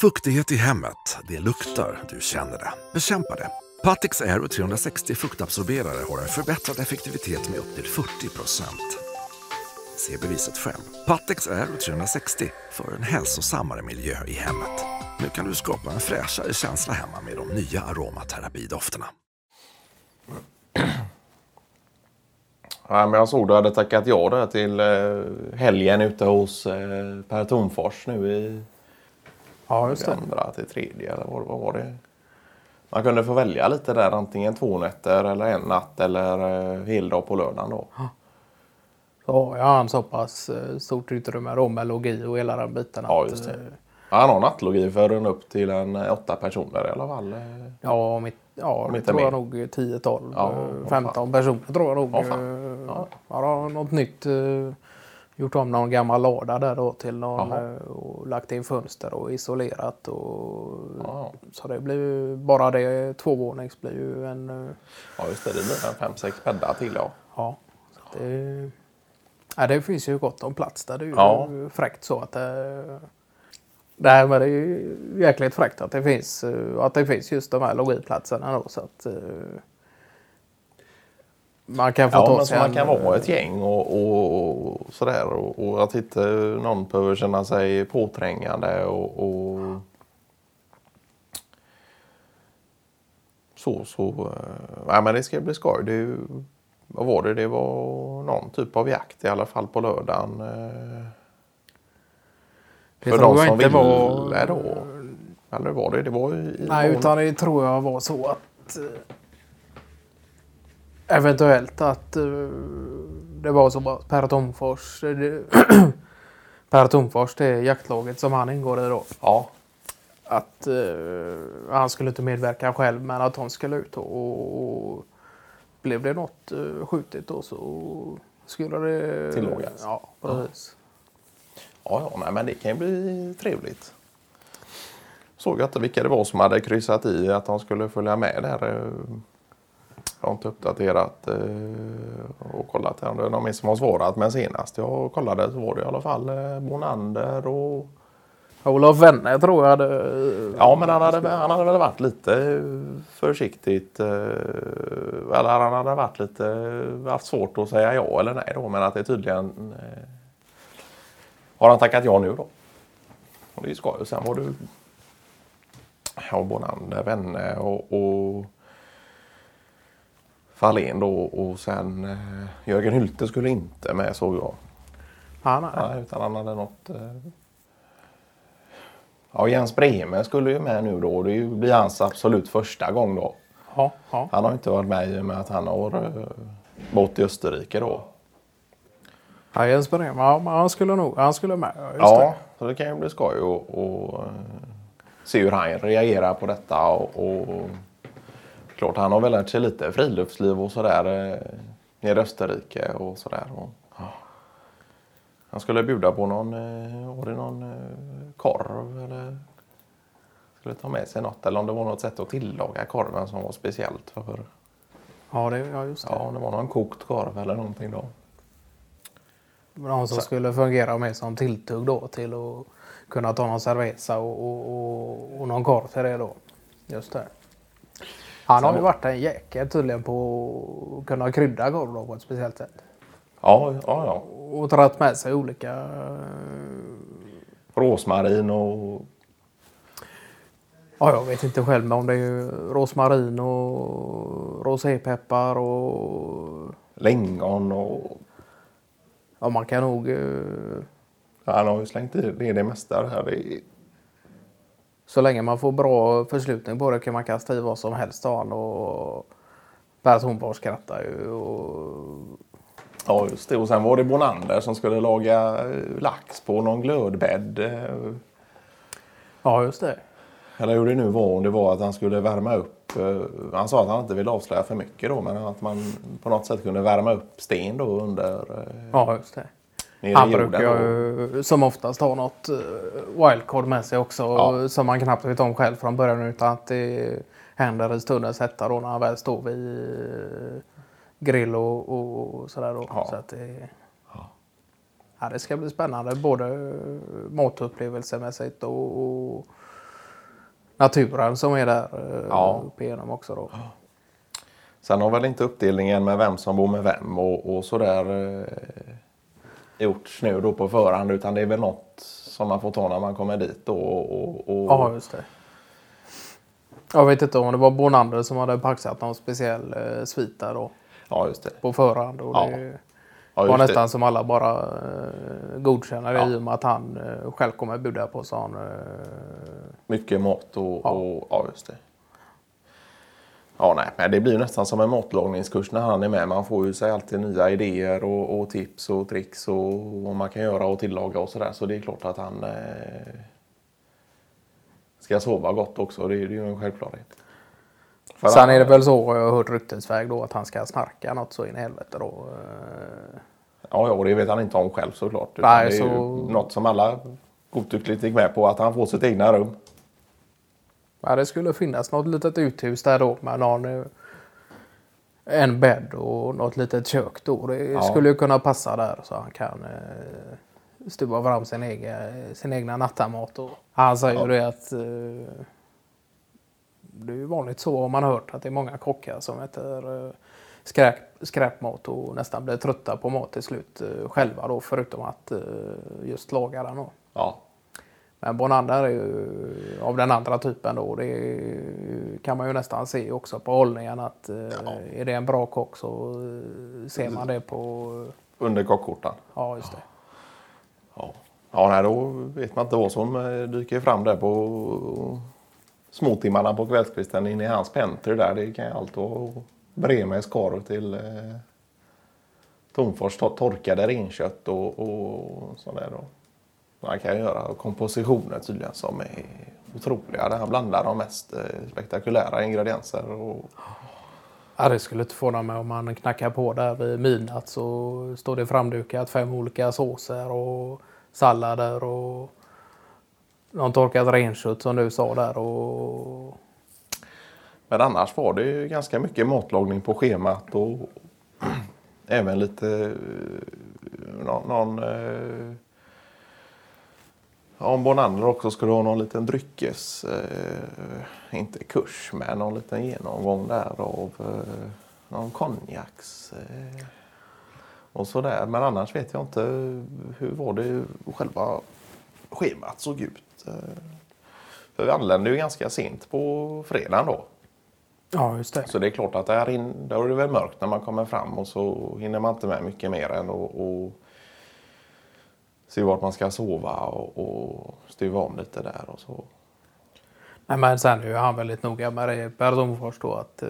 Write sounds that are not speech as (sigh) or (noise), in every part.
Fuktighet i hemmet, det luktar, du känner det. Bekämpa det. Patix Aero 360 fuktabsorberare har en förbättrad effektivitet med upp till 40% Se beviset själv. Patix Aero 360 för en hälsosammare miljö i hemmet. Nu kan du skapa en fräschare känsla hemma med de nya aromaterapidofterna. Ja, men jag såg att du hade tackat ja där till eh, helgen ute hos eh, Per Tornfors nu i Ja, just det. andra till tredje eller vad, vad var det? Man kunde få välja lite där antingen två nätter eller en natt eller eh, heldag på lördagen då. Så har han så pass eh, stort utrymme då med logi och hela den biten. Ja, just det. eh, Ja, Han har nattlogi för en upp till en eh, åtta personer i alla fall. Ja, mitt, ja det tror jag nog 10-12, Ja, eh, vad 15 personer tror jag nog. Ja, fan. Ja. Har något nytt. Eh, Gjort om någon gammal lada där då till någon eh, och lagt in fönster och isolerat. Och. Så det blir bara det tvåvånings blir ju en... eh, Ja, just det. Det blir en fem, sex bäddar till ja. Ja, det, ja, det finns ju gott om plats där. Det är ju Ja. fräckt så att det, det här med det är ju jäkligt fräckt att det finns, eh, att det finns just de här logiplatserna då så att eh, man kan få Ja, ta sig man kan vara ett gäng och, och, och sådär. Och, och att inte någon behöver känna sig påträngande och, och så. så eh, ja, men det ska bli skoj. Det, vad var det? Det var någon typ av jakt i alla fall på lördagen. eh, Det för de som inte ville var- då. Eller var det? Det var i Nej, utan det tror jag var så att eh, eventuellt att eh, det var så att Per Tomfors, eh, (clears throat) Per Tomfors, det är jaktlaget som han ingår i då. Ja, att eh, han skulle inte medverka själv men att de skulle ut och, och blev det något uh, skjutet då så skulle det... Tillågas. Ja, precis. Ja, ja nej, men det kan ju bli trevligt. Såg jag inte vilka det var som hade kryssat i att de skulle följa med där. Eh. Jag har inte uppdaterat eh, och kollat om det är någon som har svarat. Men senast jag kollade så var det i alla fall eh, Bonander och... Olof Wenne tror jag hade... Ja, men han hade, han hade väl varit lite försiktigt. eh, Eller han hade varit lite, haft svårt att säga ja eller nej då. Men att det tydligen eh, har han tackat ja nu då. Och det är skoj. Och sen var du ja, Bonander, Wenne och, och Fahlén då. Och sen eh, Jörgen Hylte skulle inte med såg jag. Han, nej. Nej, utan han hade något... Eh... Ja, Jens Brehme skulle ju med nu då. Det är ju- blir hans absolut första gång då. Ja, ja. Han har inte varit med i och med att han har eh, bott i Österrike då. ja Jens Brem, ja, han skulle nog han skulle med. Ja, just Ja, det. så det kan ju bli skoj och, och eh, se hur han reagerar på detta. Och, och klart, han har väl lärt sig lite friluftsliv och sådär eh, nere i Österrike och sådär. Och. Han skulle bjuda på någon, eh, var det någon eh, korv eller skulle ta med sig något eller om det var något sätt att tillaga korven som var speciellt för Ja, det, ja just det. Ja, om det var någon kokt korv eller någonting då. Någon som skulle fungera mer som tilltugg då till att kunna ta någon cerveza och, och, och, och någon korv till det då. Just det. Han har ju varit en jäkel tydligen på att kunna krydda korv på ett speciellt sätt. Ja, ja, ja. Och dragit med sig olika... eh, Rosmarin och Ja, jag vet inte själv men om det är rosmarin och rosépeppar och... lingon och Ja, man kan nog... eh, ja, han har ju slängt i det, det mesta här. Det är, Så länge man får bra förslutning på det kan man kasta i vad som helst av han och Per Tornfors skrattar ju. Och... ja, just det. Och sen var det Bonander som skulle laga eh, lax på någon glödbädd. eh, Ja, just det. Eller hur det nu var, om det var att han skulle värma upp. eh, Han sa att han inte ville avslöja för mycket då, men att man på något sätt kunde värma upp sten då under Ja, just det. Han brukar ju som oftast ha något eh, wildcard med sig också Ja. som man knappt vet om själv från början utan att det händer i stundens hetta då när han väl står vid eh, grill och, och, och sådär då. Ja. Så att det, ja, det ska bli spännande både matuppplevelsemässigt och, och naturen som är där eh, Ja. uppe igenom också då. Sen har väl inte uppdelningen med vem som bor med vem och, och sådär gjorts nu då på förhand utan det är väl något som man får ta när man kommer dit och, och, och Ja, just det. Jag vet inte om det var Bonander som hade paxat någon speciell eh, svit där då ja, just det. på förhand. Och Ja. det Ja, var nästan det. som alla bara eh, godkänner det Ja. i och med att han eh, själv kommer bjuda på sån. Eh, Mycket mat och. Och, ja, just det. Ja, nej, men det blir nästan som en matlagningskurs när han är med. Man får ju sig alltid nya idéer och, och tips och tricks och vad man kan göra och tillaga och sådär. Så det är klart att han eh, ska sova gott också. Det, är- det är ju en självklarhet. För Sen han- är det väl så, jag har hört ryktesväg då, att han ska snarka något så in i helvete då. Eh, Ja, ja, det vet han inte om själv såklart. Nej, det är så- ju något som alla godtyckligt gick med på, att han får sitt egna rum. Ja, det skulle finnas något litet uthus där då med någon, en bädd och något litet kök då. Det Ja. skulle ju kunna passa där så han kan eh, stuva fram sin, egen, sin egna nattamat. Och han säger ju Ja. det att eh, det är ju vanligt så har man hört att det är många kockar som äter eh, skräp, skräpmat och nästan blir trötta på mat till slut eh, själva då förutom att eh, just laga den. Då. Ja, Men Bonander är ju av den andra typen då. Det är- kan man ju nästan se också på hållningen att eh, är det en bra kock så eh, ser man det på... under kockkorten. Ja, just det. Ja, ja nej, då vet man inte vad som eh, dyker fram där på småtimmarna på kvällskvisten inne i hans pentry där. Det kan ju allt vara bre med skar till eh, Tomfors tor- torkade renkött och, och sådär. Då. Man kan göra kompositioner tydligen som är otroliga. Där han blandar de mest eh, spektakulära ingredienser. Och, Ja, det skulle inte förvåna mig om man knackar på där vid midnatt så står det framdukat fem olika såser och sallader och någon torkat renkött som du sa där och Men annars var det ju ganska mycket matlagning på schemat och (clears throat) även lite eh, någon, någon eh, om Bonander också skulle ha någon liten dryckes, eh, inte kurs, men någon liten genomgång där av eh, någon konjaks eh, och sådär. Men annars vet jag inte hur var det själva schemat såg ut. Eh, För vi anlände ju ganska sent på fredagen då. ja, just det. Så det är klart att där, in, där är det väl mörkt när man kommer fram och så hinner man inte med mycket mer än att och se vart man ska sova och, och stuva om lite där och så. Nej, men sen är ju han väldigt noga med det, Per Domfors då, att eh,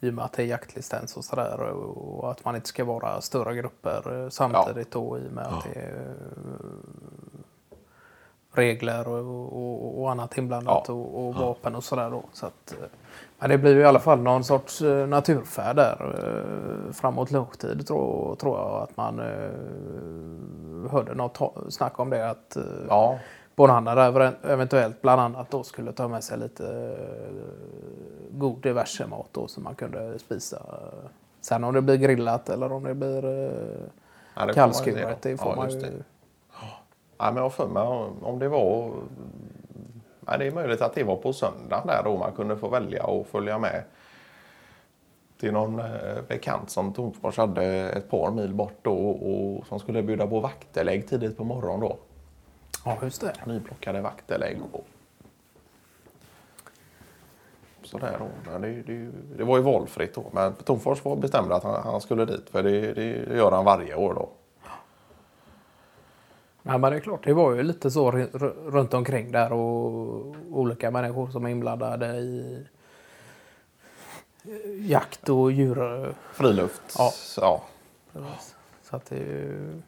i och med att det är jaktlicens och sådär och, och att man inte ska vara större grupper eh, samtidigt då i och med att det är eh, regler och, och, och annat inblandat Ja. och, och vapen och sådär då. Så att, eh, men det blir ju i alla fall någon sorts eh, naturfärd där eh, framåt lågtid tror, tror jag att man hörde något snack om det att Ja, Bonander ev- eventuellt bland annat då skulle ta med sig lite god diverse mat då som man kunde spisa. Sen om det blir grillat eller om det blir kallskuret, det får man ju. Ja, men jag för mig om- det var... Ja, det är möjligt att det var på söndagen där då man kunde få välja och följa med till någon eh, bekant som Tomfors hade ett par mil bort då och som skulle bjuda på vaktelägg tidigt på morgonen då. Ja, just det. Nyplockade vaktelägg. Och... Sådär då. Men det, det, det var ju valfritt då. Men Tomfors var bestämde att han, han skulle dit. För det, det gör han varje år då. Ja, men det är klart, det var ju lite så runt omkring där och olika människor som är inblandade i jakt och djur. Friluft. Ja. ja. Så att det är ju...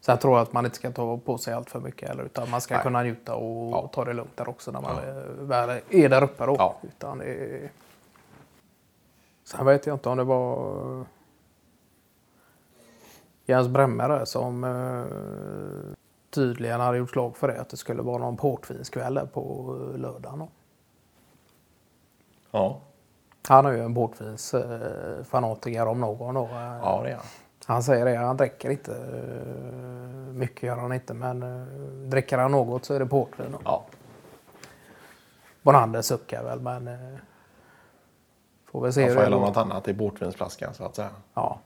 Sen tror jag att man inte ska ta på sig allt för mycket heller, utan man ska Nej. kunna njuta och Ja. ta det lugnt där också när man är, väl är där uppe. Då. Ja. Utan det är... Sen vet jag inte om det var Jens Bremme där som eh, tydligen hade gjort slag för det, att det skulle vara någon portvinskväll där på eh, lördagen. Då. Ja. Han är ju en portvinsfanatiker fanatiker om någon. Då. ja, det är han. Han säger det, han dricker inte eh, mycket gör han inte men eh, dricker han något så är det portvin. då. Ja. Bonander suckar väl men... Får vi se hur får hälla något annat i portvinsflaskan så att säga. Ja.